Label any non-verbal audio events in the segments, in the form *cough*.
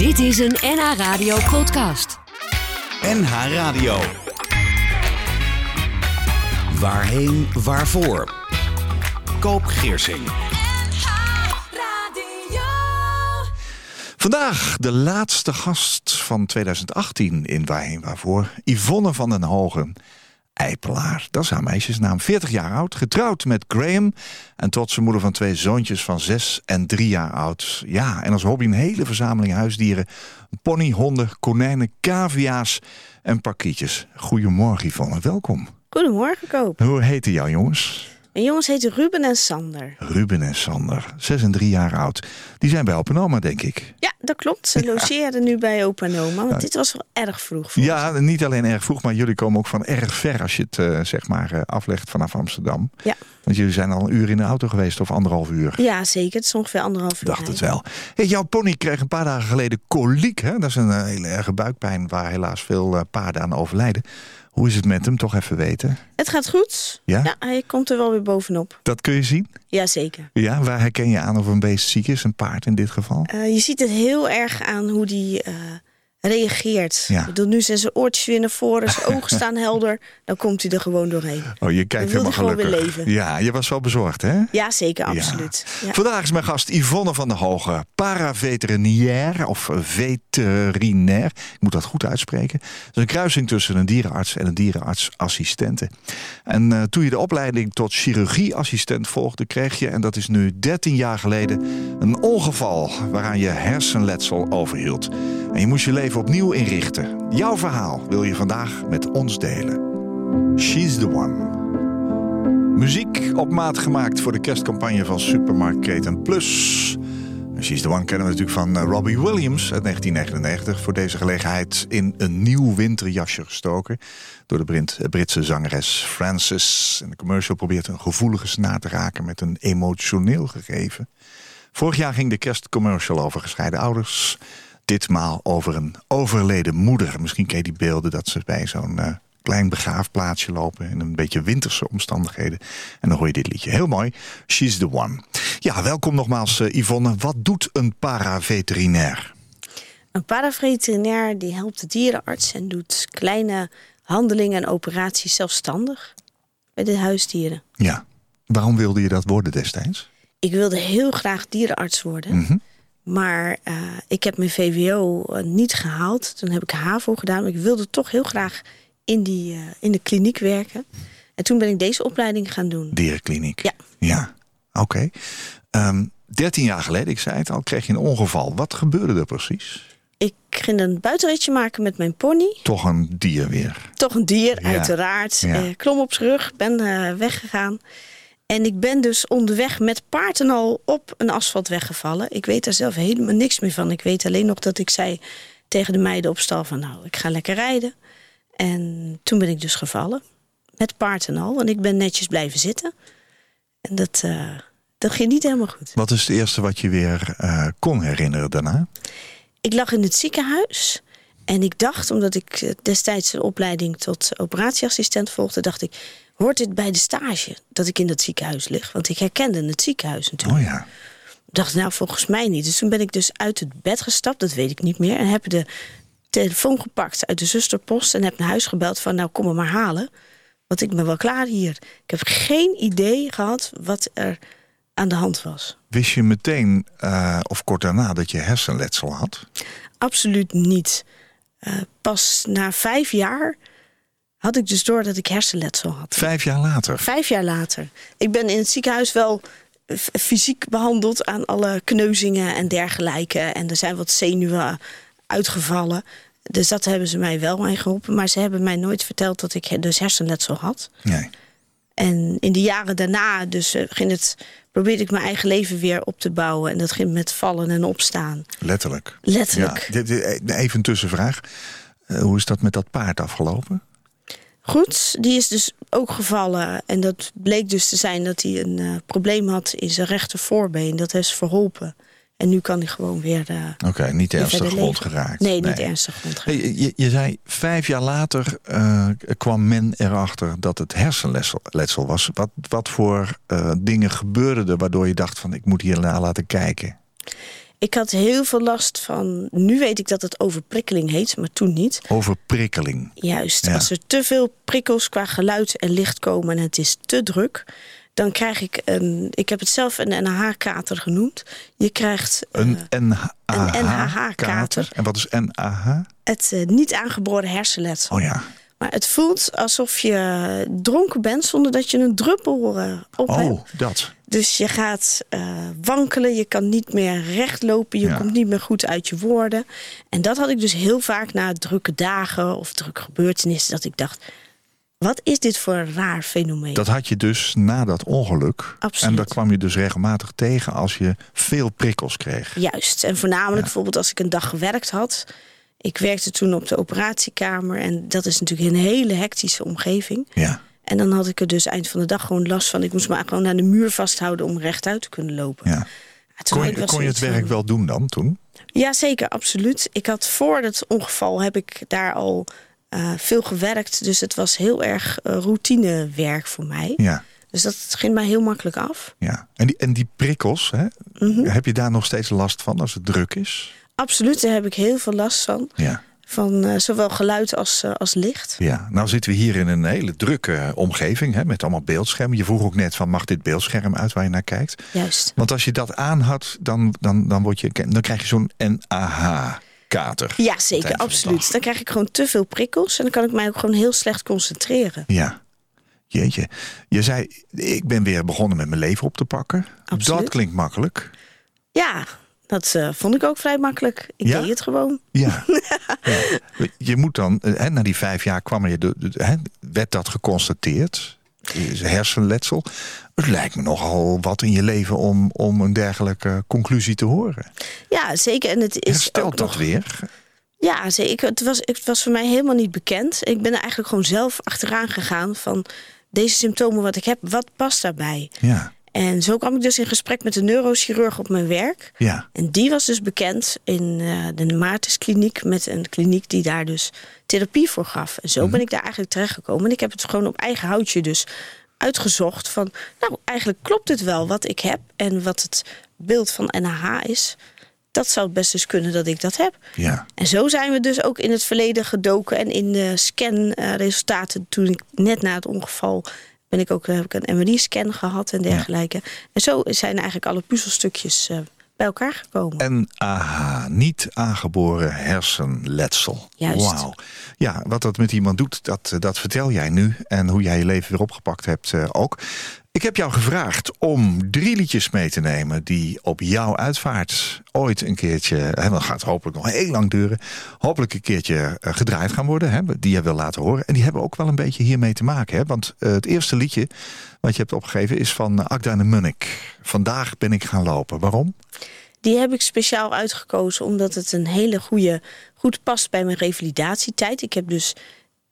Dit is een NH Radio podcast. NH Radio. Waarheen, waarvoor? Koop Geersing. Vandaag de laatste gast van 2018 in Waarheen Waarvoor. Yvonne van den Hogen. Eipelaar, dat is haar meisjesnaam. 40 jaar oud, getrouwd met Graham. En trotse moeder van twee zoontjes van 6 en 3 jaar oud. Ja, en als hobby een hele verzameling huisdieren. Pony, honden, konijnen, cavia's en parkietjes. Goedemorgen Yvonne, welkom. Goedemorgen, Koop. Hoe heten jouw jongens? Mijn jongens heten Ruben en Sander. Ruben en Sander, 6 en 3 jaar oud. Die zijn bij Open Oma, denk ik. Ja, dat klopt. Ze logeren nu bij opa en oma. Want dit was wel erg vroeg voor Ja, niet alleen erg vroeg, maar jullie komen ook van erg ver als je het eh, zeg maar eh, aflegt vanaf Amsterdam. Ja. Want jullie zijn al een uur in de auto geweest of anderhalf uur. Ja, zeker. Het is ongeveer anderhalf uur. Dacht het wel. Hey, jouw pony kreeg een paar dagen geleden koliek. Hè? Dat is een eh, hele erge buikpijn waar helaas veel paarden aan overlijden. Hoe is het met hem? Toch even weten. Het gaat goed. Ja? hij komt er wel weer bovenop. Dat kun je zien. Jazeker. Ja, waar herken je aan of een beest ziek is? Een paard in dit geval. Uh, je ziet het heel erg aan hoe die uh, reageert. Ja. Ik bedoel, nu zijn zijn oortjes weer naar voren, zijn *laughs* ogen staan helder. Dan komt hij er gewoon doorheen. Oh, je kijkt helemaal gelukkig. weer leven. Ja, je was wel bezorgd, hè? Ja, zeker. Absoluut. Ja. Vandaag is mijn gast Yvonne van der Hogen, paraveterinair of veterinair. Ik moet dat goed uitspreken. Dat is een kruising tussen een dierenarts en een dierenartsassistente. En uh, toen je de opleiding tot chirurgieassistent volgde, kreeg je, en dat is nu 13 jaar geleden, een ongeval waaraan je hersenletsel overhield. En je moest je leven opnieuw inrichten. Jouw verhaal wil je vandaag met ons delen. She's the one. Muziek op maat gemaakt voor de kerstcampagne van supermarktketen Plus. She's the One kennen we natuurlijk van Robbie Williams uit 1999. Voor deze gelegenheid in een nieuw winterjasje gestoken. Door de Brit Britse zangeres Frances. En de commercial probeert een gevoelige snaar te raken met een emotioneel gegeven. Vorig jaar ging de kerstcommercial over gescheiden ouders. Ditmaal over een overleden moeder. Misschien ken je die beelden dat ze bij zo'n... Uh, klein begraafplaatsje lopen in een beetje winterse omstandigheden. En dan hoor je dit liedje. Heel mooi. She's the one. Ja, welkom nogmaals uh, Yvonne. Wat doet een paraveterinair? Een paraveterinair die helpt de dierenarts en doet kleine handelingen en operaties zelfstandig bij de huisdieren. Ja. Waarom wilde je dat worden destijds? Ik wilde heel graag dierenarts worden. Mm -hmm. Maar uh, ik heb mijn VWO uh, niet gehaald. Toen heb ik HAVO gedaan. Maar ik wilde toch heel graag in, die, uh, in de kliniek werken. En toen ben ik deze opleiding gaan doen. Dierenkliniek? Ja. Ja, oké. Okay. Um, 13 jaar geleden, ik zei het al, kreeg je een ongeval. Wat gebeurde er precies? Ik ging een buitenritje maken met mijn pony. Toch een dier weer? Toch een dier, ja. uiteraard. Ja. Klom op zijn rug, ben weggegaan. En ik ben dus onderweg met paard en al op een asfaltweg gevallen. Ik weet daar zelf helemaal niks meer van. Ik weet alleen nog dat ik zei tegen de meiden op stal van... nou, ik ga lekker rijden. En toen ben ik dus gevallen. Met paard en al. En ik ben netjes blijven zitten. En dat, uh, dat ging niet helemaal goed. Wat is het eerste wat je weer uh, kon herinneren daarna? Ik lag in het ziekenhuis. En ik dacht, omdat ik destijds een opleiding tot operatieassistent volgde... dacht ik, hoort dit bij de stage dat ik in dat ziekenhuis lig? Want ik herkende het ziekenhuis natuurlijk. Oh ja. Ik dacht, nou, volgens mij niet. Dus toen ben ik dus uit het bed gestapt, dat weet ik niet meer. En heb de telefoon gepakt uit de zusterpost en heb naar huis gebeld van nou kom me maar halen. Want ik ben wel klaar hier. Ik heb geen idee gehad wat er aan de hand was. Wist je meteen uh, of kort daarna dat je hersenletsel had? Absoluut niet. Uh, pas na vijf jaar had ik dus door dat ik hersenletsel had. Vijf jaar later? Vijf jaar later. Ik ben in het ziekenhuis wel fysiek behandeld aan alle kneuzingen en dergelijke. En er zijn wat zenuwen uitgevallen. Dus dat hebben ze mij wel mee geholpen. Maar ze hebben mij nooit verteld dat ik dus hersenletsel had. Nee. En in de jaren daarna dus, uh, ging het, probeerde ik mijn eigen leven weer op te bouwen. En dat ging met vallen en opstaan. Letterlijk? Letterlijk. Ja, even een tussenvraag. Uh, hoe is dat met dat paard afgelopen? Goed, die is dus ook gevallen. En dat bleek dus te zijn dat hij een uh, probleem had in zijn rechter voorbeen. Dat is verholpen. En nu kan hij gewoon weer. Uh, Oké, okay, niet ernstig gewond geraakt. Nee, niet ernstig gewond geraakt. Hey, je, je, zei vijf jaar later uh, kwam men erachter dat het hersenletsel was. Wat, wat voor dingen gebeurden er waardoor je dacht van ik moet hier naar laten kijken? Ik had heel veel last van. Nu weet ik dat het overprikkeling heet, maar toen niet. Overprikkeling. Juist. Ja. Als er te veel prikkels qua geluid en licht komen en het is te druk, dan krijg ik een. Ik heb het zelf een NH-kater genoemd. Je krijgt eh, Een NHH-kater. NHH-kater. En wat is NAH? het eh, niet aangeboren hersenletsel. Oh ja. Maar het voelt alsof je dronken bent zonder dat je een druppel eh, op hebt. Oh, dat. Dus je gaat eh, wankelen, je kan niet meer recht lopen, je Ja. komt niet meer goed uit je woorden. En dat had ik dus heel vaak na drukke dagen of drukke gebeurtenissen, dat ik dacht, wat is dit voor een raar fenomeen? Dat had je dus na dat ongeluk. Absoluut. En dat kwam je dus regelmatig tegen als je veel prikkels kreeg. Juist, en voornamelijk bijvoorbeeld als ik een dag gewerkt had. Ik werkte toen op de operatiekamer en dat is natuurlijk een hele hectische omgeving. Ja. En dan had ik er dus eind van de dag gewoon last van. Ik moest me gewoon aan de muur vasthouden om rechtuit te kunnen lopen. ja. Kon je, kon je het werk van- wel doen dan toen? Ja, zeker, absoluut. Ik had voor het ongeval heb ik daar al eh, veel gewerkt. Dus het was heel erg eh, routinewerk voor mij. Ja. Dus dat ging mij heel makkelijk af. ja. En, die, en die prikkels, hè, Mhm. heb je daar nog steeds last van als het druk is? Absoluut, daar heb ik heel veel last van. Ja. Van eh, zowel geluid als, eh, als licht. Ja, nou zitten we hier in een hele drukke omgeving hè, met allemaal beeldschermen. Je vroeg ook net van mag dit beeldscherm uit waar je naar kijkt? Juist. Want als je dat aanhad, dan, dan, dan, word je, dan krijg je zo'n NAH-kater. Ja, zeker, absoluut. Dan krijg ik gewoon te veel prikkels en dan kan ik mij ook gewoon heel slecht concentreren. Ja. Jeetje. Je zei, ik ben weer begonnen met mijn leven op te pakken. Absoluut. Dat klinkt makkelijk. Ja, dat eh, vond ik ook vrij makkelijk. Ik Ja? deed het gewoon. Ja. *laughs* ja. Je moet dan, eh, hè, na die vijf jaar kwam de, de- hè, werd dat geconstateerd. Hersenletsel. Het lijkt me nogal wat in je leven om, om een dergelijke conclusie te horen. Ja, zeker. En het is Herstelt ook dat nog... weer? Ja, zeker. Het was, het was voor mij helemaal niet bekend. Ik ben er eigenlijk gewoon zelf achteraan gegaan van deze symptomen wat ik heb, wat past daarbij? Ja. En zo kwam ik dus in gesprek met de neurochirurg op mijn werk. Ja. En die was dus bekend in eh, de Maartenskliniek met een kliniek die daar dus therapie voor gaf. En zo ben ik daar eigenlijk terechtgekomen. En ik heb het gewoon op eigen houtje dus uitgezocht van, nou eigenlijk klopt het wel wat ik heb en wat het beeld van NH is. Dat zou het best dus kunnen dat ik dat heb. Ja. En zo zijn we dus ook in het verleden gedoken. En in de scanresultaten, toen ik net na het ongeval ben ik ook, heb ik een MRI-scan gehad en dergelijke. En zo zijn eigenlijk alle puzzelstukjes eh, bij elkaar gekomen. NAH, niet aangeboren hersenletsel. Juist. Wauw. Ja, wat dat met iemand doet, dat, dat vertel jij nu. En hoe jij je leven weer opgepakt hebt eh, ook. Ik heb jou gevraagd om drie liedjes mee te nemen die op jouw uitvaart ooit een keertje, hè, dat gaat hopelijk nog heel lang duren, hopelijk een keertje eh, gedraaid gaan worden, hè, die je wil laten horen. En die hebben ook wel een beetje hiermee te maken. Hè, want eh, het eerste liedje wat je hebt opgegeven is van eh, Agda de Munnik. Vandaag ben ik gaan lopen. Waarom? Die heb ik speciaal uitgekozen omdat het een hele goede, goed past bij mijn revalidatietijd. Ik heb dus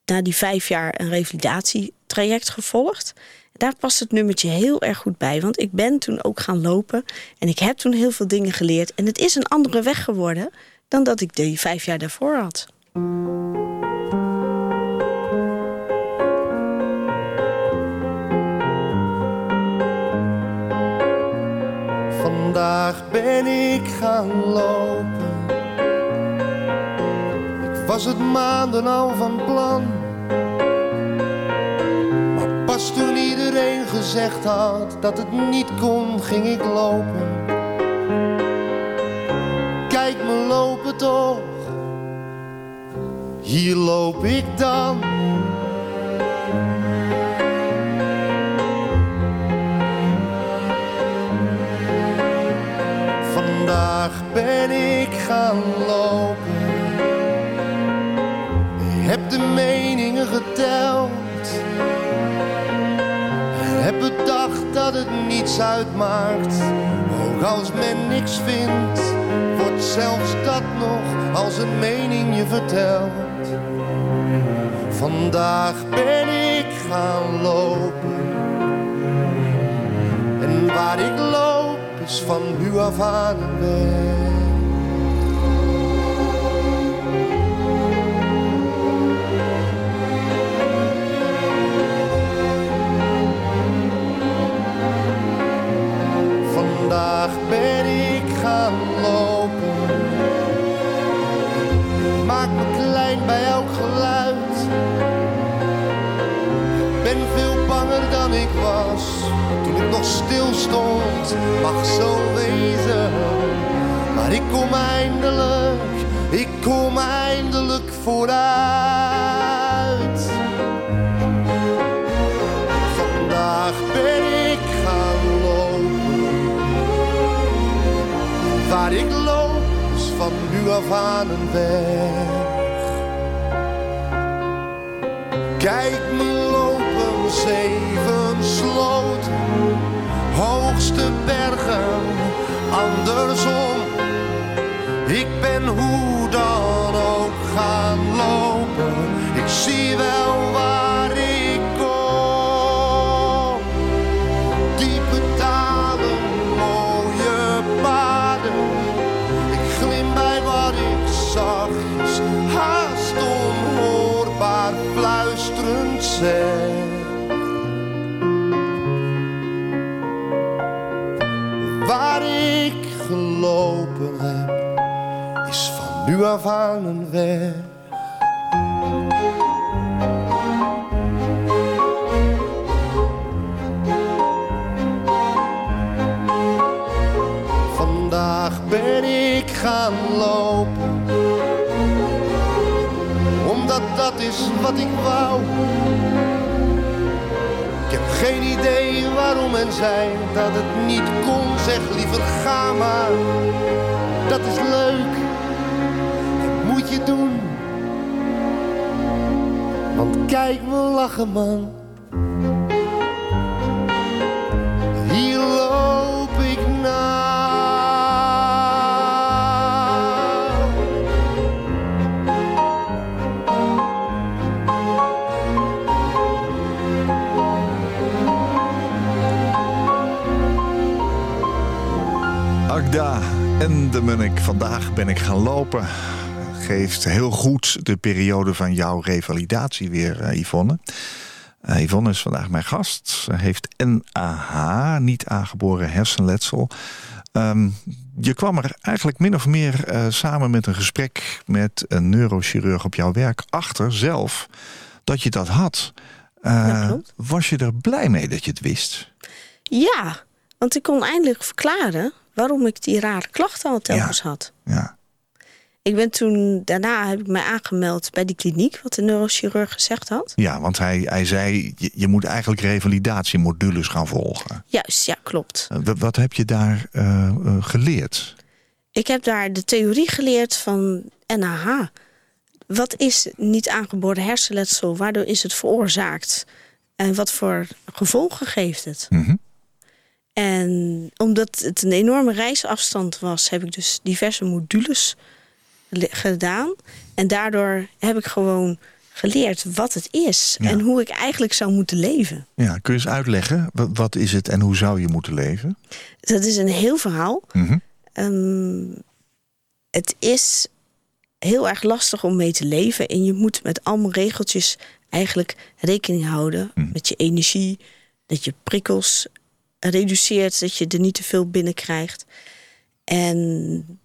na die vijf jaar een revalidatietraject gevolgd. Daar past het nummertje heel erg goed bij. Want ik ben toen ook gaan lopen. En ik heb toen heel veel dingen geleerd. En het is een andere weg geworden dan dat ik die vijf jaar daarvoor had. Vandaag ben ik gaan lopen. Ik was het maanden al van plan. Gezegd had dat het niet kon, ging ik lopen. Kijk me lopen toch. Hier loop ik dan. Vandaag ben ik gaan lopen. Heb de meningen geteld. Dat het niets uitmaakt. Ook als men niks vindt, wordt zelfs dat nog als een mening je vertelt. Vandaag ben ik gaan lopen. En waar ik loop is van nu af aan weg. Fluisterend zeg. Waar ik gelopen heb, is van nu af aan een weg. Vandaag ben ik gaan lopen, is wat ik wou. Ik heb geen idee waarom en zij dat het niet kon. Zeg liever ga maar, dat is leuk, dat moet je doen. Want kijk me lachen man, en de Munnik. Vandaag ben ik gaan lopen. Geeft heel goed de periode van jouw revalidatie weer, eh, Yvonne. Eh, Yvonne is vandaag mijn gast. Ze heeft NAH, niet aangeboren hersenletsel. Ehm, je kwam er eigenlijk min of meer eh, samen met een gesprek met een neurochirurg op jouw werk achter zelf dat je dat had. Dat was je er blij mee dat je het wist? Ja, want ik kon eindelijk verklaren waarom ik die rare klachten al telkens had. Ja. Ik ben toen, daarna heb ik mij aangemeld bij die kliniek, wat de neurochirurg gezegd had. Ja, want hij, hij zei, je, je moet eigenlijk revalidatiemodules gaan volgen. Juist, ja, klopt. Eh, wa- Wat heb je daar eh, eh, geleerd? Ik heb daar de theorie geleerd van NAH. Wat is niet aangeboren hersenletsel? Waardoor is het veroorzaakt? En wat voor gevolgen geeft het? Mhm. En omdat het een enorme reisafstand was, heb ik dus diverse modules le- gedaan. En daardoor heb ik gewoon geleerd wat het is Ja. en hoe ik eigenlijk zou moeten leven. Ja, kun je eens uitleggen, wa- wat is het en hoe zou je moeten leven? Dat is een heel verhaal. Mhm. Ehm, het is heel erg lastig om mee te leven. En je moet met allemaal regeltjes eigenlijk rekening houden met je energie. Dat je prikkels reduceert, dat je er niet te veel binnenkrijgt. En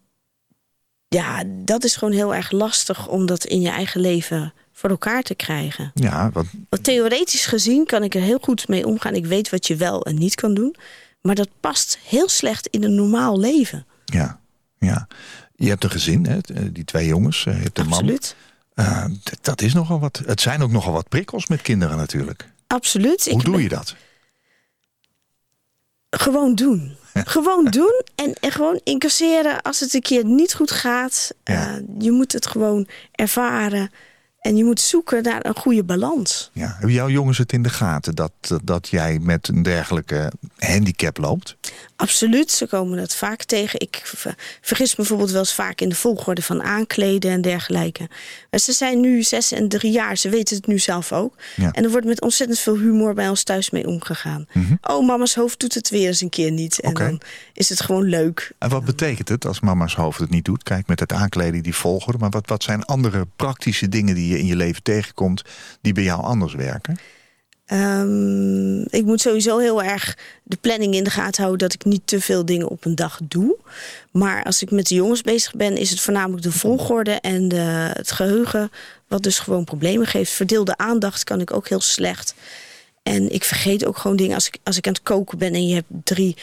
ja, dat is gewoon heel erg lastig om dat in je eigen leven voor elkaar te krijgen. Ja, wat, Want theoretisch gezien kan ik er heel goed mee omgaan. Ik weet wat je wel en niet kan doen. Maar dat past heel slecht in een normaal leven. ja, ja. Je hebt een gezin, hè? eh, die twee jongens. eh, Je hebt een Absoluut. man. Eh, dat is nogal wat. Het zijn ook nogal wat prikkels met kinderen natuurlijk. Absoluut. Hoe Ik doe ben- je dat? Gewoon doen. gewoon doen en, en gewoon incasseren als het een keer niet goed gaat. Ja. Eh, je moet het gewoon ervaren. En je moet zoeken naar een goede balans. Ja. Hebben jouw jongens het in de gaten dat, dat jij met een dergelijke handicap loopt? Absoluut, ze komen dat vaak tegen. Ik ver- vergis me bijvoorbeeld wel eens vaak in de volgorde van aankleden en dergelijke. Ze zijn nu zes en drie jaar, ze weten het nu zelf ook. Ja. En er wordt met ontzettend veel humor bij ons thuis mee omgegaan. Oh, mama's hoofd doet het weer eens een keer niet. En dan is het gewoon leuk. En wat betekent het als mama's hoofd het niet doet? Kijk, met het aankleden die volgorde. Maar wat, wat zijn andere praktische dingen die je in je leven tegenkomt... die bij jou anders werken? Ehm, ik moet sowieso heel erg de planning in de gaten houden dat ik niet te veel dingen op een dag doe. Maar als ik met de jongens bezig ben, is het voornamelijk de volgorde en de, het geheugen, wat dus gewoon problemen geeft. Verdeelde aandacht kan ik ook heel slecht. En ik vergeet ook gewoon dingen. Als ik, als ik aan het koken ben en je hebt drie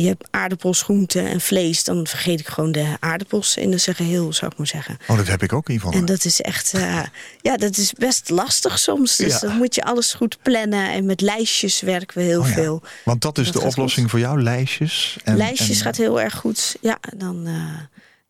je hebt aardappels, groenten en vlees... dan vergeet ik gewoon de aardappels in zijn geheel, zou ik maar zeggen. Oh, dat heb ik ook, Yvonne. En dat is echt... Uh, *laughs* ja, dat is best lastig soms. Dus Ja. dan moet je alles goed plannen. En met lijstjes werken we heel Oh ja. veel. Want dat is Dat de oplossing voor jou, lijstjes. En, lijstjes en- gaat heel erg goed. Ja, dan, eh,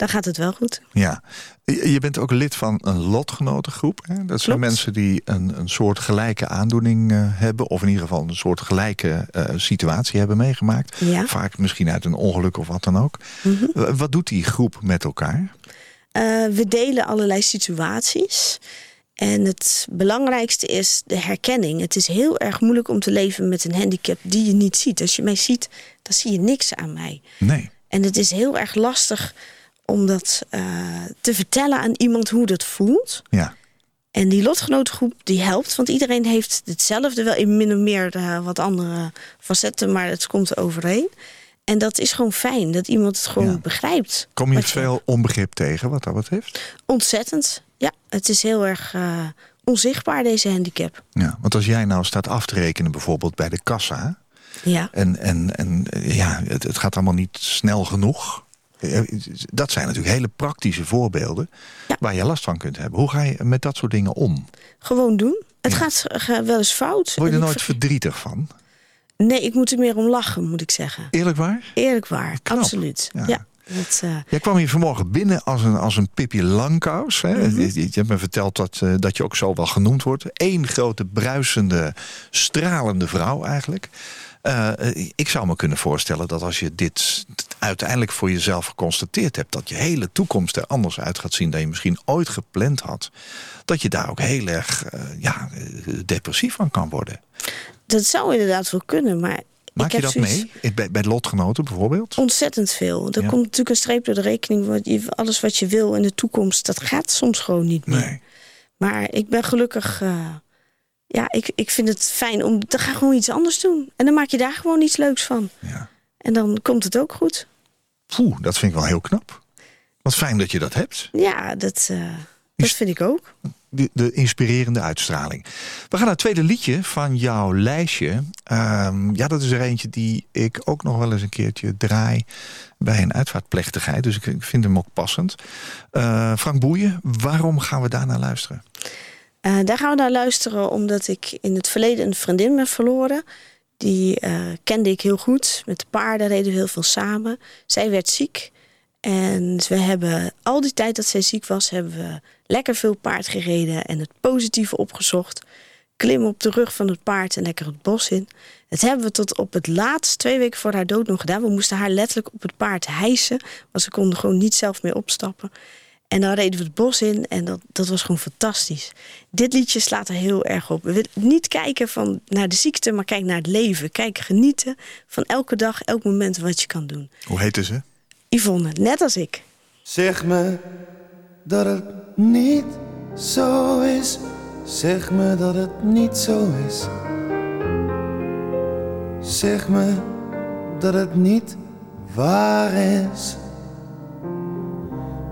dan gaat het wel goed. Ja. Je bent ook lid van een lotgenotengroep. Hè? Dat zijn Klopt. mensen die een, een soort gelijke aandoening eh, hebben. Of in ieder geval een soort gelijke eh, situatie hebben meegemaakt. Ja. Vaak misschien uit een ongeluk of wat dan ook. Mhm. Wat doet die groep met elkaar? Eh, we delen allerlei situaties. En het belangrijkste is de herkenning. Het is heel erg moeilijk om te leven met een handicap die je niet ziet. Als je mij ziet, dan zie je niks aan mij. Nee. En het is heel erg lastig om dat eh, te vertellen aan iemand hoe dat voelt. Ja. En die lotgenotengroep die helpt, want iedereen heeft hetzelfde, wel in min of meer eh, wat andere facetten, maar het komt overeen. En dat is gewoon fijn, dat iemand het gewoon Ja. begrijpt. Kom je veel onbegrip tegen wat dat betreft? Ontzettend. Ja, het is heel erg eh, onzichtbaar, deze handicap. Ja, want als jij nou staat af te rekenen bijvoorbeeld bij de kassa... Ja. en, en, en ja, het, het gaat allemaal niet snel genoeg... eh, Dat zijn natuurlijk hele praktische voorbeelden Ja. waar je last van kunt hebben. Hoe ga je met dat soort dingen om? Gewoon doen. Het Ja. gaat wel eens fout. Word je er nooit ver- verdrietig van? Nee, ik moet er meer om lachen, moet ik zeggen. Eerlijk waar? Eerlijk waar, Knap. absoluut. Ja. Ja. dat, eh, Jij kwam hier vanmorgen binnen als een, als een Pippi Langkous. Hè? Mhm. je hebt me verteld dat, eh, dat je ook zo wel genoemd wordt. Eén grote bruisende, stralende vrouw eigenlijk. Eh, eh, ik zou me kunnen voorstellen dat als je dit uiteindelijk voor jezelf geconstateerd hebt... dat je hele toekomst er anders uit gaat zien dan je misschien ooit gepland had... dat je daar ook heel erg eh, ja, depressief van kan worden. dat zou inderdaad wel kunnen, maar Maak ik je dat mee? Bij, bij lotgenoten bijvoorbeeld? Ontzettend veel. Er Ja. komt natuurlijk een streep door de rekening. Alles wat je wil in de toekomst, dat gaat soms gewoon niet meer. Nee. Maar ik ben gelukkig. Ja, ik, ik vind het fijn om. Dan ga ik gewoon iets anders doen. En dan maak je daar gewoon iets leuks van. Ja. En dan komt het ook goed. Poeh, dat vind ik wel heel knap. Wat fijn dat je dat hebt. Ja, dat, eh, dat vind ik ook. de, de inspirerende uitstraling. We gaan naar het tweede liedje van jouw lijstje. Ehm, ja, dat is er eentje die ik ook nog wel eens een keertje draai bij een uitvaartplechtigheid. Dus ik, ik vind hem ook passend. Eh, Frank Boeien, waarom gaan we daar naar luisteren? Eh, daar gaan we naar luisteren omdat ik in het verleden een vriendin ben verloren. Die eh, kende ik heel goed. Met de paarden reden we heel veel samen. Zij werd ziek. En we hebben al die tijd dat zij ziek was, hebben we lekker veel paard gereden en het positieve opgezocht. Klimmen op de rug van het paard en lekker het bos in. Dat hebben we tot op het laatst, twee weken voor haar dood nog gedaan. We moesten haar letterlijk op het paard hijsen, want ze konden gewoon niet zelf meer opstappen. En dan reden we het bos in en dat, dat was gewoon fantastisch. Dit liedje slaat er heel erg op. We willen niet kijken van naar de ziekte, maar kijk naar het leven. Kijk, genieten van elke dag, elk moment wat je kan doen. Hoe heette ze? Yvonne, net als ik. Zeg me dat het niet zo is. Zeg me dat het niet zo is. Zeg me dat het niet waar is.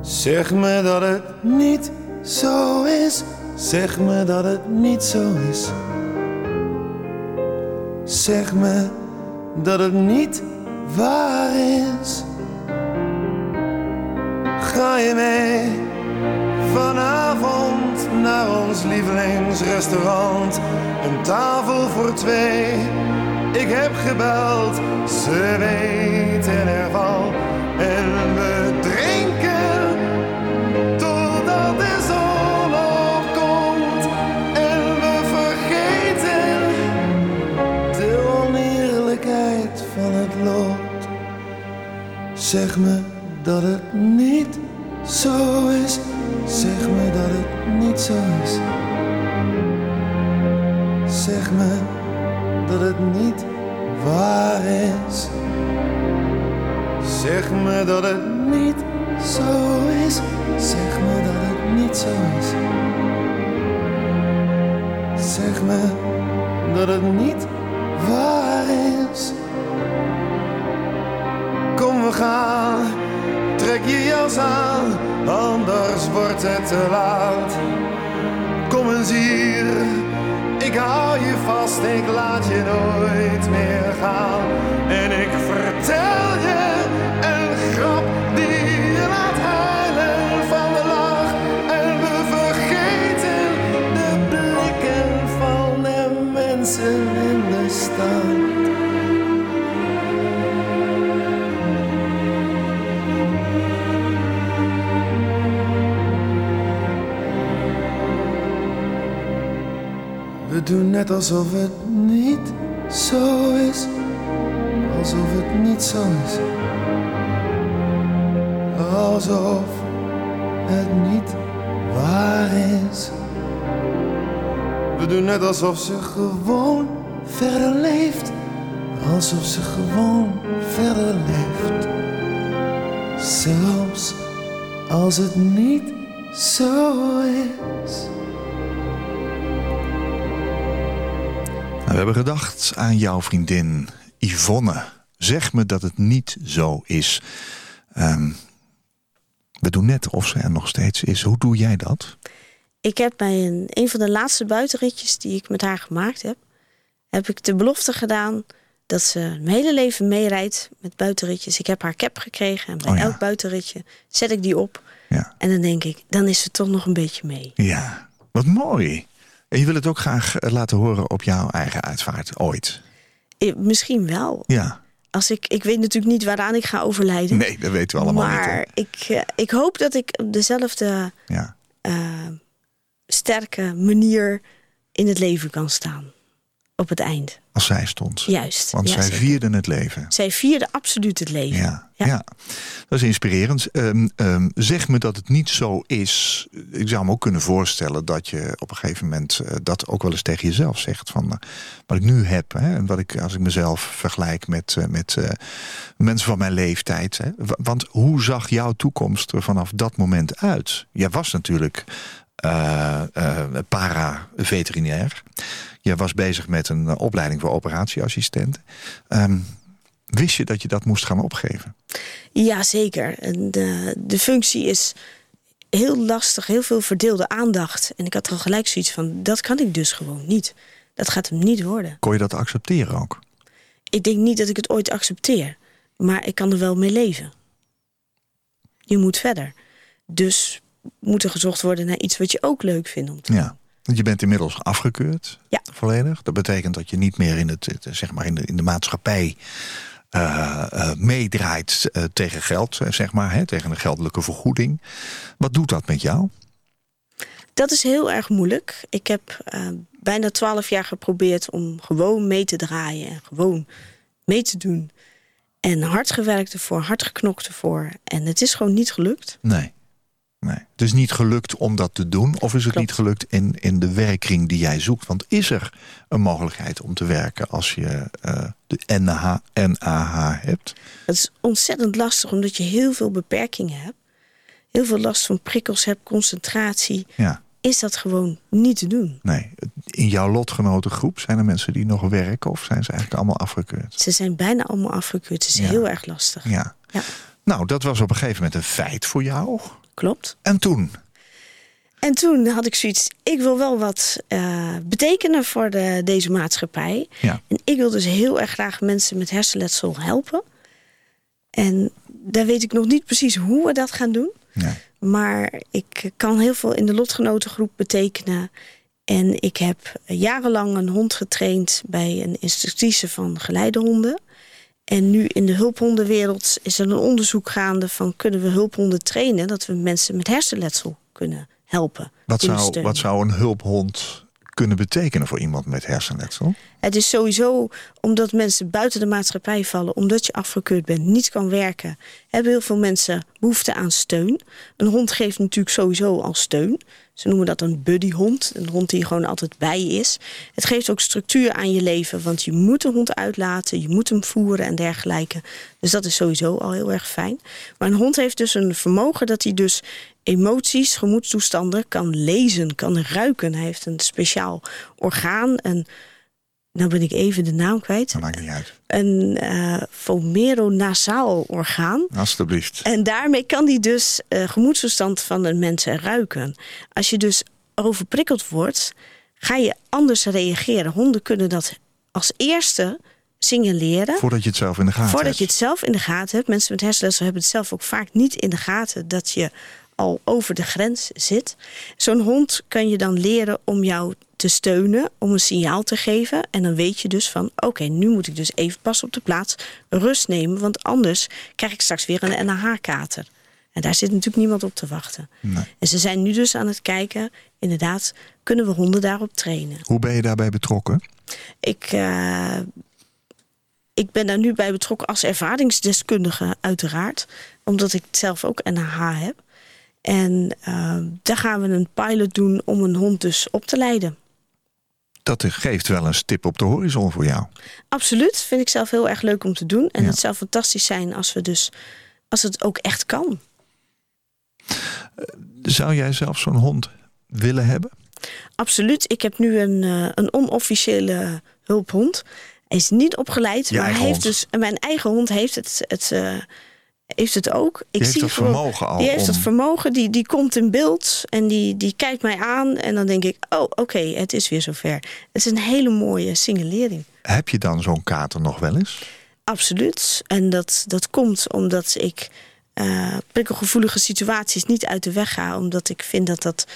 Zeg me dat het niet zo is. Zeg me dat het niet zo is. Zeg me dat het niet waar is. Ga je mee vanavond naar ons lievelingsrestaurant? Een tafel voor twee. Ik heb gebeld, ze weten ervan. En Zeg me dat het niet zo is. Zeg me dat het niet zo is. Zeg me dat het niet waar is. Zeg me dat het niet zo is. Zeg me dat het niet zo is. Zeg me dat het niet waar is. Trek je jas aan, anders wordt het te laat. Kom eens hier, ik hou je vast, ik laat je nooit meer gaan. En ik vertel je We doen net alsof het niet zo is. Alsof het niet zo is. Alsof het niet waar is. We doen net alsof ze gewoon verder leeft. Alsof ze gewoon verder leeft. Zelfs als het niet zo is. Hebben gedacht aan jouw vriendin Yvonne. Zeg me dat het niet zo is. Ehm, we doen net of ze er nog steeds is. Hoe doe jij dat? Ik heb bij een, een van de laatste buitenritjes die ik met haar gemaakt heb... heb ik de belofte gedaan dat ze mijn hele leven meerijdt met buitenritjes. Ik heb haar cap gekregen en bij Oh ja. elk buitenritje zet ik die op. Ja. En dan denk ik, dan is ze toch nog een beetje mee. Ja, wat mooi. En je wil het ook graag eh, laten horen op jouw eigen uitvaart, ooit. Eh, Misschien wel. Ja, Als ik, ik weet natuurlijk niet waaraan ik ga overlijden. nee, dat weten we allemaal maar niet. ik, eh, ik hoop dat ik op dezelfde. Ja. sterke manier in het leven kan staan. Op het eind. Als zij stond. Juist. Want ja, zij zeker. vierde het leven. zij vierde absoluut het leven. Ja, ja. dat is inspirerend. Ehm, ehm, zeg me dat het niet zo is. Ik zou me ook kunnen voorstellen dat je op een gegeven moment eh, dat ook wel eens tegen jezelf zegt. Van eh, wat ik nu heb. Hè, en wat ik als ik mezelf vergelijk met, eh, met mensen van mijn leeftijd. Hè. Wa- Want hoe zag jouw toekomst er vanaf dat moment uit? Jij was natuurlijk eh eh, para-veterinair. Jij was bezig met een eh, opleiding voor operatieassistent. Ehm, wist je dat je dat moest gaan opgeven? Ja, zeker. De, de functie is heel lastig, heel veel verdeelde aandacht. En ik had er al gelijk zoiets van, dat kan ik dus gewoon niet. Dat gaat hem niet worden. Kon je dat accepteren ook? Ik denk niet dat ik het ooit accepteer. Maar ik kan er wel mee leven. Je moet verder. Dus moet er gezocht worden naar iets wat je ook leuk vindt om te doen. Ja. Want je bent inmiddels afgekeurd. Ja. Volledig. Dat betekent dat je niet meer in, het, het, zeg maar in, de, in de maatschappij eh, eh, meedraait eh, tegen geld, eh, zeg maar, hè, tegen een geldelijke vergoeding. Wat doet dat met jou? Dat is heel erg moeilijk. Ik heb eh, bijna twaalf jaar geprobeerd om gewoon mee te draaien en gewoon mee te doen. En hard gewerkt ervoor, hard geknokt ervoor. En het is gewoon niet gelukt. Nee. Nee. Het is niet gelukt om dat te doen, of is het Klopt. niet gelukt in, in de werkring die jij zoekt? Want is er een mogelijkheid om te werken als je eh, de NH, NAH hebt? Het is ontzettend lastig omdat je heel veel beperkingen hebt. Heel veel last van prikkels hebt, concentratie. Ja. Is dat gewoon niet te doen. Nee. In jouw lotgenotengroep zijn er mensen die nog werken, of zijn ze eigenlijk allemaal afgekeurd? Ze zijn bijna allemaal afgekeurd. Het is Ja. heel erg lastig. Ja. Ja. Nou, dat was op een gegeven moment een feit voor jou. Klopt. En toen? En toen had ik zoiets, ik wil wel wat eh, betekenen voor de, deze maatschappij. Ja. En ik wil dus heel erg graag mensen met hersenletsel helpen. En daar weet ik nog niet precies hoe we dat gaan doen. Maar ik kan heel veel in de lotgenotengroep betekenen. En ik heb jarenlang een hond getraind bij een instructrice van geleidehonden. En nu in de hulphondenwereld is er een onderzoek gaande van kunnen we hulphonden trainen dat we mensen met hersenletsel kunnen helpen. Wat zou, wat zou een hulphond kunnen betekenen voor iemand met hersenletsel? Het is sowieso omdat mensen buiten de maatschappij vallen, omdat je afgekeurd bent, niet kan werken, hebben heel veel mensen behoefte aan steun. Een hond geeft natuurlijk sowieso al steun. Ze noemen dat een buddyhond, een hond die gewoon altijd bij je is. Het geeft ook structuur aan je leven, want je moet de hond uitlaten, je moet hem voeren en dergelijke. Dus dat is sowieso al heel erg fijn. Maar een hond heeft dus een vermogen dat hij dus emoties, gemoedstoestanden kan lezen, kan ruiken. Hij heeft een speciaal orgaan, een nou ben ik even de naam kwijt. Dat maakt niet uit. Een uh, vomeronasaal orgaan. Alsjeblieft. En daarmee kan die dus uh, gemoedstoestand van een mens ruiken. Als je dus overprikkeld wordt, ga je anders reageren. Honden kunnen dat als eerste signaleren. Voordat je het zelf in de gaten Voordat hebt. je het zelf in de gaten hebt. Mensen met hersenletsel hebben het zelf ook vaak niet in de gaten dat je al over de grens zit. Zo'n hond kan je dan leren om jou te steunen, om een signaal te geven. En dan weet je dus van, oké, nu moet ik dus even pas op de plaats rust nemen. Want anders krijg ik straks weer een NH-kater. En daar zit natuurlijk niemand op te wachten. Nee. En ze zijn nu dus aan het kijken, inderdaad, kunnen we honden daarop trainen? Hoe ben je daarbij betrokken? Ik, uh, ik ben daar nu bij betrokken als ervaringsdeskundige, uiteraard. Omdat ik zelf ook NH heb. En uh, daar gaan we een pilot doen om een hond dus op te leiden. Dat geeft wel een stip op de horizon voor jou. Absoluut, vind ik zelf heel erg leuk om te doen. En ja. het zou fantastisch zijn als we dus als het ook echt kan. Zou jij zelf zo'n hond willen hebben? Absoluut. Ik heb nu een, uh, een onofficiële hulphond. Hij is niet opgeleid, Je maar hij heeft hond. dus, mijn eigen hond heeft het, het, uh, heeft het ook. Ik die heeft zie dat gewoon- vermogen al. Die heeft om... dat vermogen, die, die komt in beeld en die, die kijkt mij aan. En dan denk ik, oh oké, het is weer zover. Het is een hele mooie signalering. Heb je dan zo'n kater nog wel eens? Absoluut. En dat, dat komt omdat ik eh, prikkelgevoelige situaties niet uit de weg ga. Omdat ik vind dat dat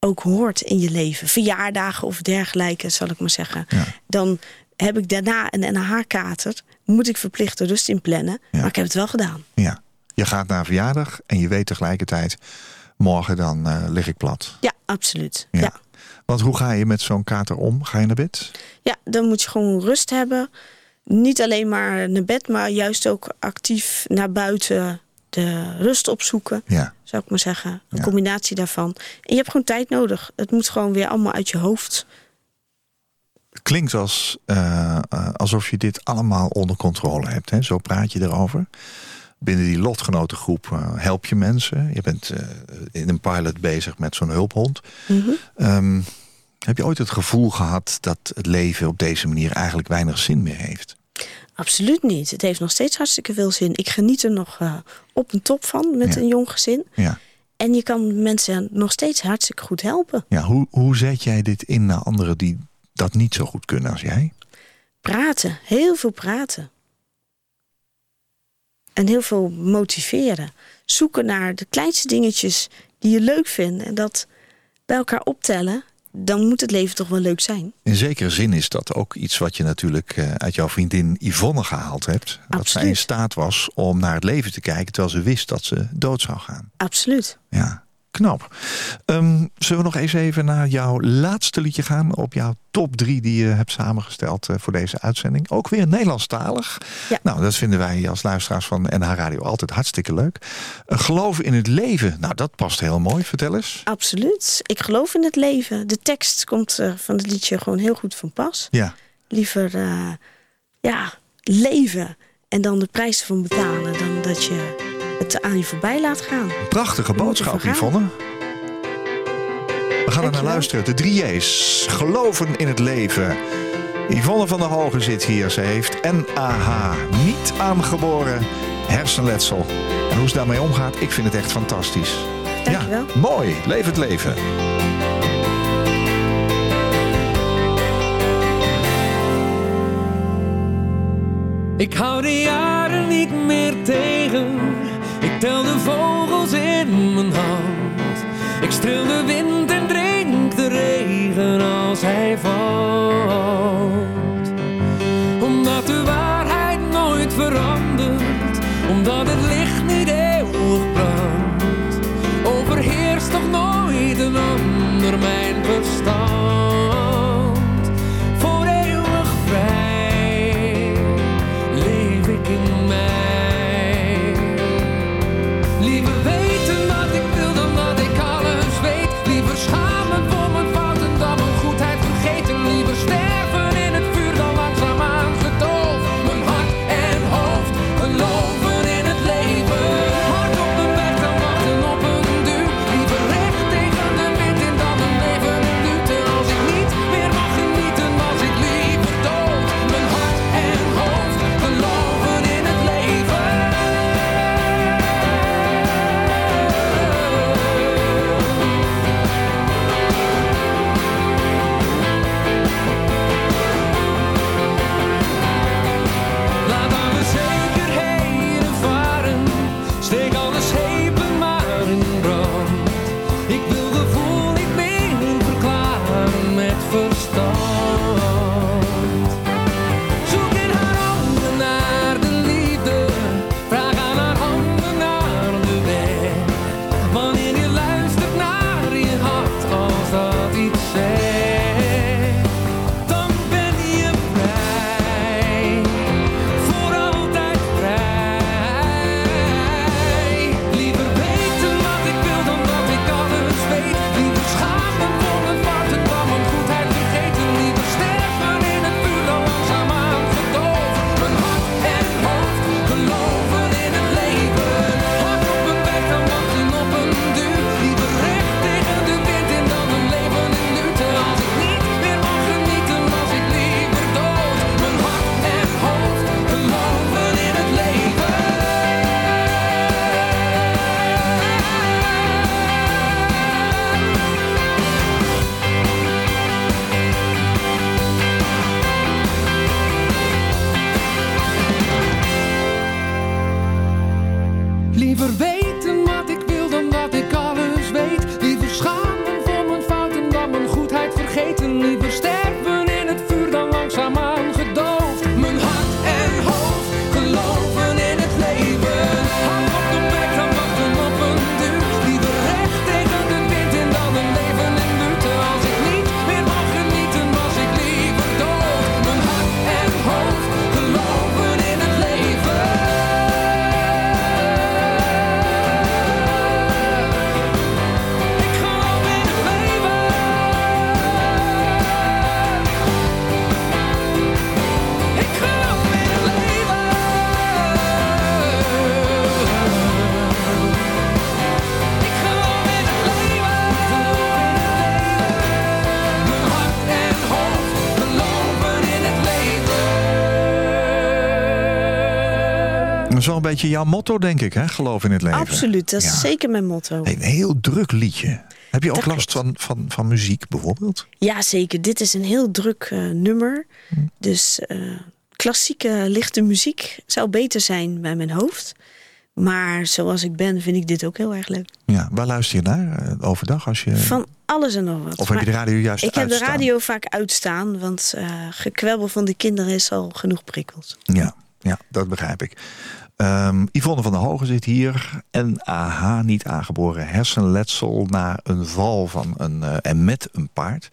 ook hoort in je leven. Verjaardagen of dergelijke, zal ik maar zeggen. Ja. Dan heb ik daarna een NH-kater. Moet ik verplicht de rust in plannen. Ja. Maar ik heb het wel gedaan. Ja. Je gaat naar verjaardag en je weet tegelijkertijd... morgen dan eh, lig ik plat. Ja, absoluut. Ja. Ja. Want hoe ga je met zo'n kater om? Ga je naar bed? Ja, dan moet je gewoon rust hebben. Niet alleen maar naar bed, maar juist ook actief naar buiten de rust opzoeken, Ja. zou ik maar zeggen. Een Ja. combinatie daarvan. En je hebt gewoon tijd nodig. Het moet gewoon weer allemaal uit je hoofd. Klinkt als, eh, eh, alsof je dit allemaal onder controle hebt. Hè? Zo praat je erover. Binnen die lotgenotengroep eh, help je mensen. Je bent in een pilot bezig met zo'n hulphond. Mhm. Ehm, heb je ooit het gevoel gehad dat het leven op deze manier eigenlijk weinig zin meer heeft? Absoluut niet. Het heeft nog steeds hartstikke veel zin. Ik geniet er nog op een top van met Ja. een jong gezin. Ja. En je kan mensen nog steeds hartstikke goed helpen. Ja, hoe, hoe zet jij dit in naar anderen die dat niet zo goed kunnen als jij? Praten, heel veel praten. En heel veel motiveren. Zoeken naar de kleinste dingetjes die je leuk vindt. En dat bij elkaar optellen. Dan moet het leven toch wel leuk zijn. In zekere zin is dat ook iets wat je natuurlijk eh, uit jouw vriendin Yvonne gehaald hebt. Dat zij in staat was om naar het leven te kijken terwijl ze wist dat ze dood zou gaan. Absoluut. Ja, knap. Ehm, zullen we nog eens even naar jouw laatste liedje gaan? Op jouw top drie die je hebt samengesteld eh, voor deze uitzending. Ook weer Nederlandstalig. Ja. Nou, dat vinden wij als luisteraars van NH Radio altijd hartstikke leuk. Uh, geloven in het leven. Nou, dat past heel mooi. Vertel eens. Absoluut. Ik geloof in het leven. De tekst komt eh, van het liedje gewoon heel goed van pas. Ja, Liever eh, ja, leven en dan de prijs ervan betalen... dan dat je het aan je voorbij laat gaan. prachtige boodschap. Yvonne. We gaan er naar luisteren. De drie J's. Geloven in het leven. Yvonne van der Hogen zit hier. Ze heeft NAH. Niet aangeboren hersenletsel. En hoe ze daarmee omgaat, ik vind het echt fantastisch. Dankjewel. Ja, mooi. Leef het leven. Ik hou de jaren niet meer tegen. Tel de vogels in mijn hand. Ik streel de wind en drink de regen als hij valt. Omdat de waarheid nooit verandert. Omdat het licht niet eeuwig brandt. Overheerst toch nooit een ander mijn verstand. Beetje jouw motto, denk ik, hè? Geloof in het leven. Absoluut, dat is Ja. zeker mijn motto. Een heel druk liedje. Heb je ook Dat last van, van, van muziek bijvoorbeeld? Ja, zeker. Dit is een heel druk eh, nummer. Dus eh, klassieke lichte muziek zou beter zijn bij mijn hoofd. Maar zoals ik ben, vind ik dit ook heel erg leuk. Ja, waar luister je naar eh, overdag? Als je, Van alles en nog wat. of heb je de radio juist ik heb de radio vaak uitstaan, want eh gekwebbel van de kinderen is al genoeg prikkels. Ja, ja, dat begrijp ik. Ehm, Yvonne van der Hogen zit hier. En AH, niet aangeboren hersenletsel na een val van een, eh, en met een paard.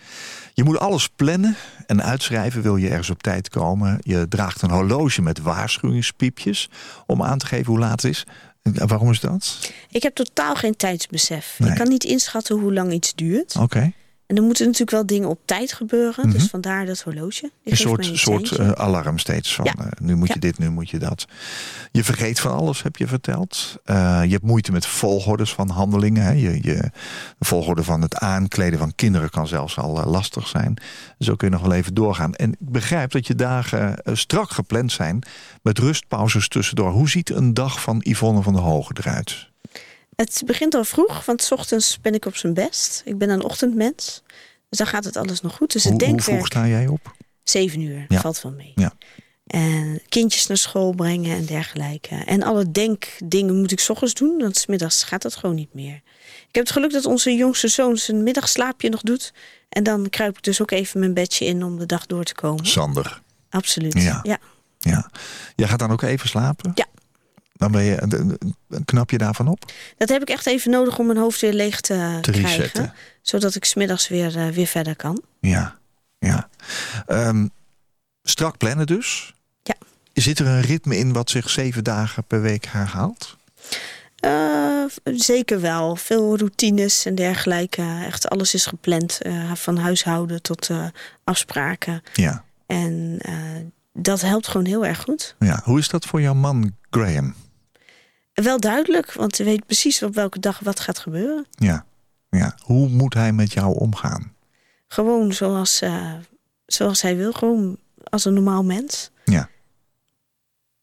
Je moet alles plannen en uitschrijven wil je ergens op tijd komen. Je draagt een horloge met waarschuwingspiepjes om aan te geven hoe laat het is. En waarom is dat? Ik heb totaal geen tijdsbesef. Nee. Ik kan niet inschatten hoe lang iets duurt. Oké. En er moeten natuurlijk wel dingen op tijd gebeuren. Dus vandaar dat horloge. Mhm. Een soort, een soort eh, alarm steeds van Ja. eh, nu moet je dit, nu moet je dat. Je vergeet van alles, heb je verteld. Eh, je hebt moeite met volgordes van handelingen. Hè. Je, je, de volgorde van het aankleden van kinderen kan zelfs al lastig zijn. Zo kun je nog wel even doorgaan. En ik begrijp dat je dagen strak gepland zijn met rustpauzes tussendoor. Hoe ziet een dag van Yvonne van der Hogen eruit? Het begint al vroeg, want 's ochtends ben ik op zijn best. Ik ben een ochtendmens. Dus dan gaat het alles nog goed. Dus het Hoe, hoe vroeg sta jij op? zeven uur, Ja. valt wel mee. Ja. En kindjes naar school brengen en dergelijke. En alle denkdingen moet ik 's ochtends doen, want 's middags gaat dat gewoon niet meer. Ik heb het geluk dat onze jongste zoon zijn middagslaapje nog doet. En dan kruip ik dus ook even mijn bedje in om de dag door te komen. Sander. Absoluut. Ja. ja. Ja. Jij gaat dan ook even slapen? Ja. Dan ben je, dan knap je daarvan op? Dat heb ik echt even nodig om mijn hoofd weer leeg te, Te krijgen. resetten. Zodat ik smiddags weer, eh, weer verder kan. Ja, ja. Ehm, strak plannen dus. Ja. Zit er een ritme in wat zich zeven dagen per week herhaalt? Eh, zeker wel. Veel routines en dergelijke. Echt alles is gepland. eh, van huishouden tot afspraken. Ja, En dat helpt gewoon heel erg goed. ja. Hoe is dat voor jouw man Graham? Wel duidelijk, want hij weet precies op welke dag wat gaat gebeuren. Ja, ja. Hoe moet hij met jou omgaan? Gewoon zoals, eh, zoals hij wil. Gewoon als een normaal mens. Ja.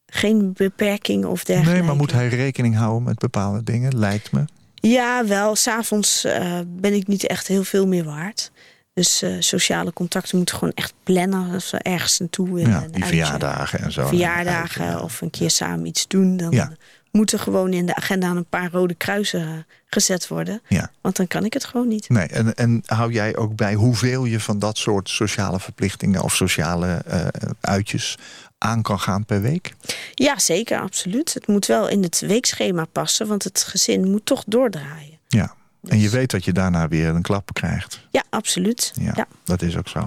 Geen beperking of dergelijke. Nee, maar moet hij rekening houden met bepaalde dingen? Lijkt me. Ja, wel. S'avonds eh ben ik niet echt heel veel meer waard. Dus eh, sociale contacten moeten gewoon echt plannen als we ergens naartoe willen. Ja, die verjaardagen en zo. Verjaardagen of een keer samen iets doen. Dan Ja. Moeten gewoon in de agenda aan een paar rode kruisen eh, gezet worden. Ja. Want dan kan ik het gewoon niet. Nee, en, en hou jij ook bij hoeveel je van dat soort sociale verplichtingen of sociale eh, uitjes aan kan gaan per week? Ja, zeker, absoluut. Het moet wel in het weekschema passen, want het gezin moet toch doordraaien. Ja. En je Dus- weet dat je daarna weer een klap krijgt. Ja, absoluut. Ja, Ja. dat is ook zo.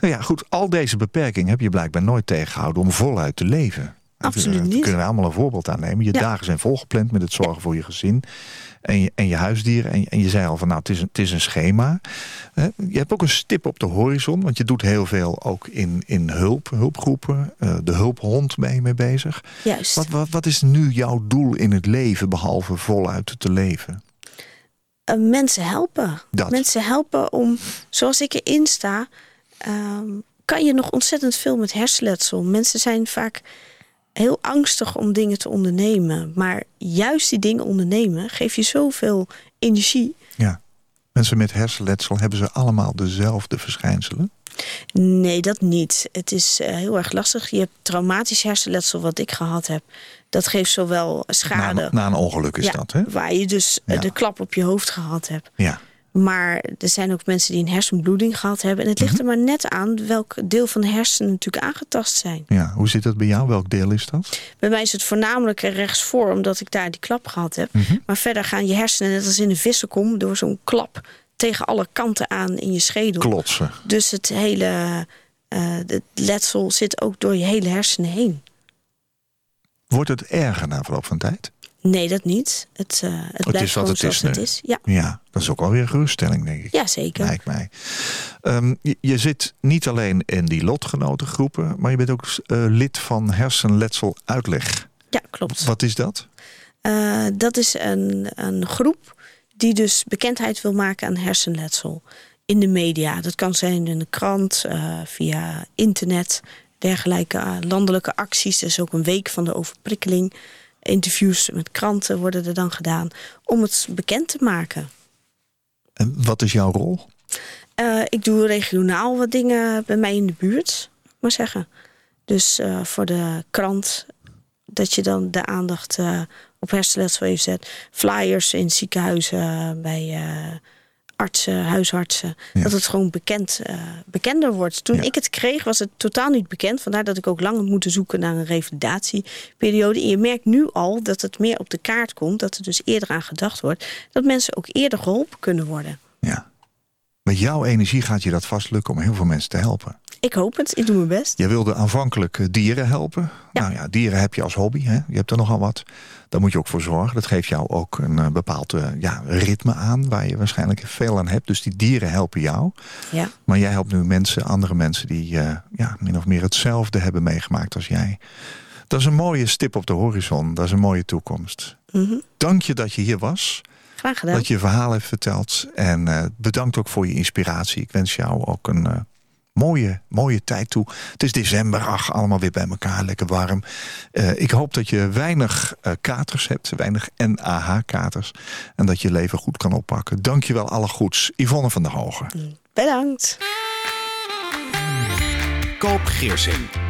Nou ja, goed, al deze beperkingen heb je blijkbaar nooit tegengehouden om voluit te leven. Absoluut Daar niet. kunnen we allemaal een voorbeeld aan nemen. Je Ja. dagen zijn volgepland met het zorgen voor je gezin en je, en je huisdieren. En, en je zei al van nou, het is een, het is een schema. Hè, Je hebt ook een stip op de horizon, want je doet heel veel ook in, in hulp, hulpgroepen. Eh, de hulphond ben je mee bezig. Juist. Wat, wat, wat is nu jouw doel in het leven, behalve voluit te leven? Eh, mensen helpen. Dat. Mensen helpen om, zoals ik erin sta, ehm, kan je nog ontzettend veel met hersenletsel. Mensen zijn vaak heel angstig om dingen te ondernemen. Maar juist die dingen ondernemen geeft je zoveel energie. Ja. Mensen met hersenletsel hebben ze allemaal dezelfde verschijnselen. Nee, dat niet. Het is eh, heel erg lastig. Je hebt traumatisch hersenletsel, wat ik gehad heb. Dat geeft zowel Na, schade. een- na een ongeluk is ja, dat, hè? Waar je dus eh, Ja. de klap op je hoofd gehad hebt. Ja. Maar er zijn ook mensen die een hersenbloeding gehad hebben. En het ligt Mhm. er maar net aan welk deel van de hersenen natuurlijk aangetast zijn. ja. Hoe zit dat bij jou? Welk deel is dat? Bij mij is het voornamelijk rechtsvoor, omdat ik daar die klap gehad heb. Mhm. Maar verder gaan je hersenen, net als in een vissenkom, door zo'n klap tegen alle kanten aan in je schedel. Klotsen. Dus het hele eh, het letsel zit ook door je hele hersenen heen. Wordt het erger na verloop van tijd? Nee, dat niet. Het, eh, het blijft is wat het is het is. Ja, Ja, dat is ook alweer een geruststelling, denk ik. ja zeker. Lijkt mij. Ehm, je, je zit niet alleen in die lotgenotengroepen, maar je bent ook eh, lid van Hersenletsel Uitleg. Ja, klopt. Wat is dat? Eh, dat is een, een groep die dus bekendheid wil maken aan hersenletsel in de media. Dat kan zijn in de krant, via internet, dergelijke landelijke acties. Er is ook een week van de overprikkeling. Interviews met kranten worden er dan gedaan om het bekend te maken. En wat is jouw rol? Eh, ik doe regionaal wat dingen bij mij in de buurt, maar zeggen. Dus eh, voor de krant, dat je dan de aandacht eh, op hersenletsel even zet. Flyers in ziekenhuizen, bij artsen, huisartsen. Ja. Dat het gewoon bekend, eh, bekender wordt. Toen Ja. ik het kreeg, was het totaal niet bekend. Vandaar dat ik ook lang heb moeten zoeken naar een revalidatieperiode. En je merkt nu al dat het meer op de kaart komt. Dat er dus eerder aan gedacht wordt. Dat mensen ook eerder geholpen kunnen worden. Ja. Met jouw energie gaat je dat vast lukken om heel veel mensen te helpen. Ik hoop het, ik doe mijn best. Je wilde aanvankelijk eh, dieren helpen. Ja. Nou ja, dieren heb je als hobby. Hè? Je hebt er nogal wat. Daar moet je ook voor zorgen. Dat geeft jou ook een eh, bepaald eh, ja, ritme aan. Waar je waarschijnlijk veel aan hebt. Dus die dieren helpen jou. Ja. Maar jij helpt nu mensen, andere mensen die ja, min of meer hetzelfde hebben meegemaakt als jij. Dat is een mooie stip op de horizon. Dat is een mooie toekomst. Mhm. Dank je dat je hier was. Graag gedaan. Dat je je verhaal hebt verteld. En bedankt ook voor je inspiratie. Ik wens jou ook een mooie, mooie tijd toe. Het is december, ach, allemaal weer bij elkaar, lekker warm. Eh, ik hoop dat je weinig eh, katers hebt, weinig NAH-katers. En dat je leven goed kan oppakken. Dank je wel, alle goeds. Yvonne van der Hogen. Bedankt. Koop Geersing.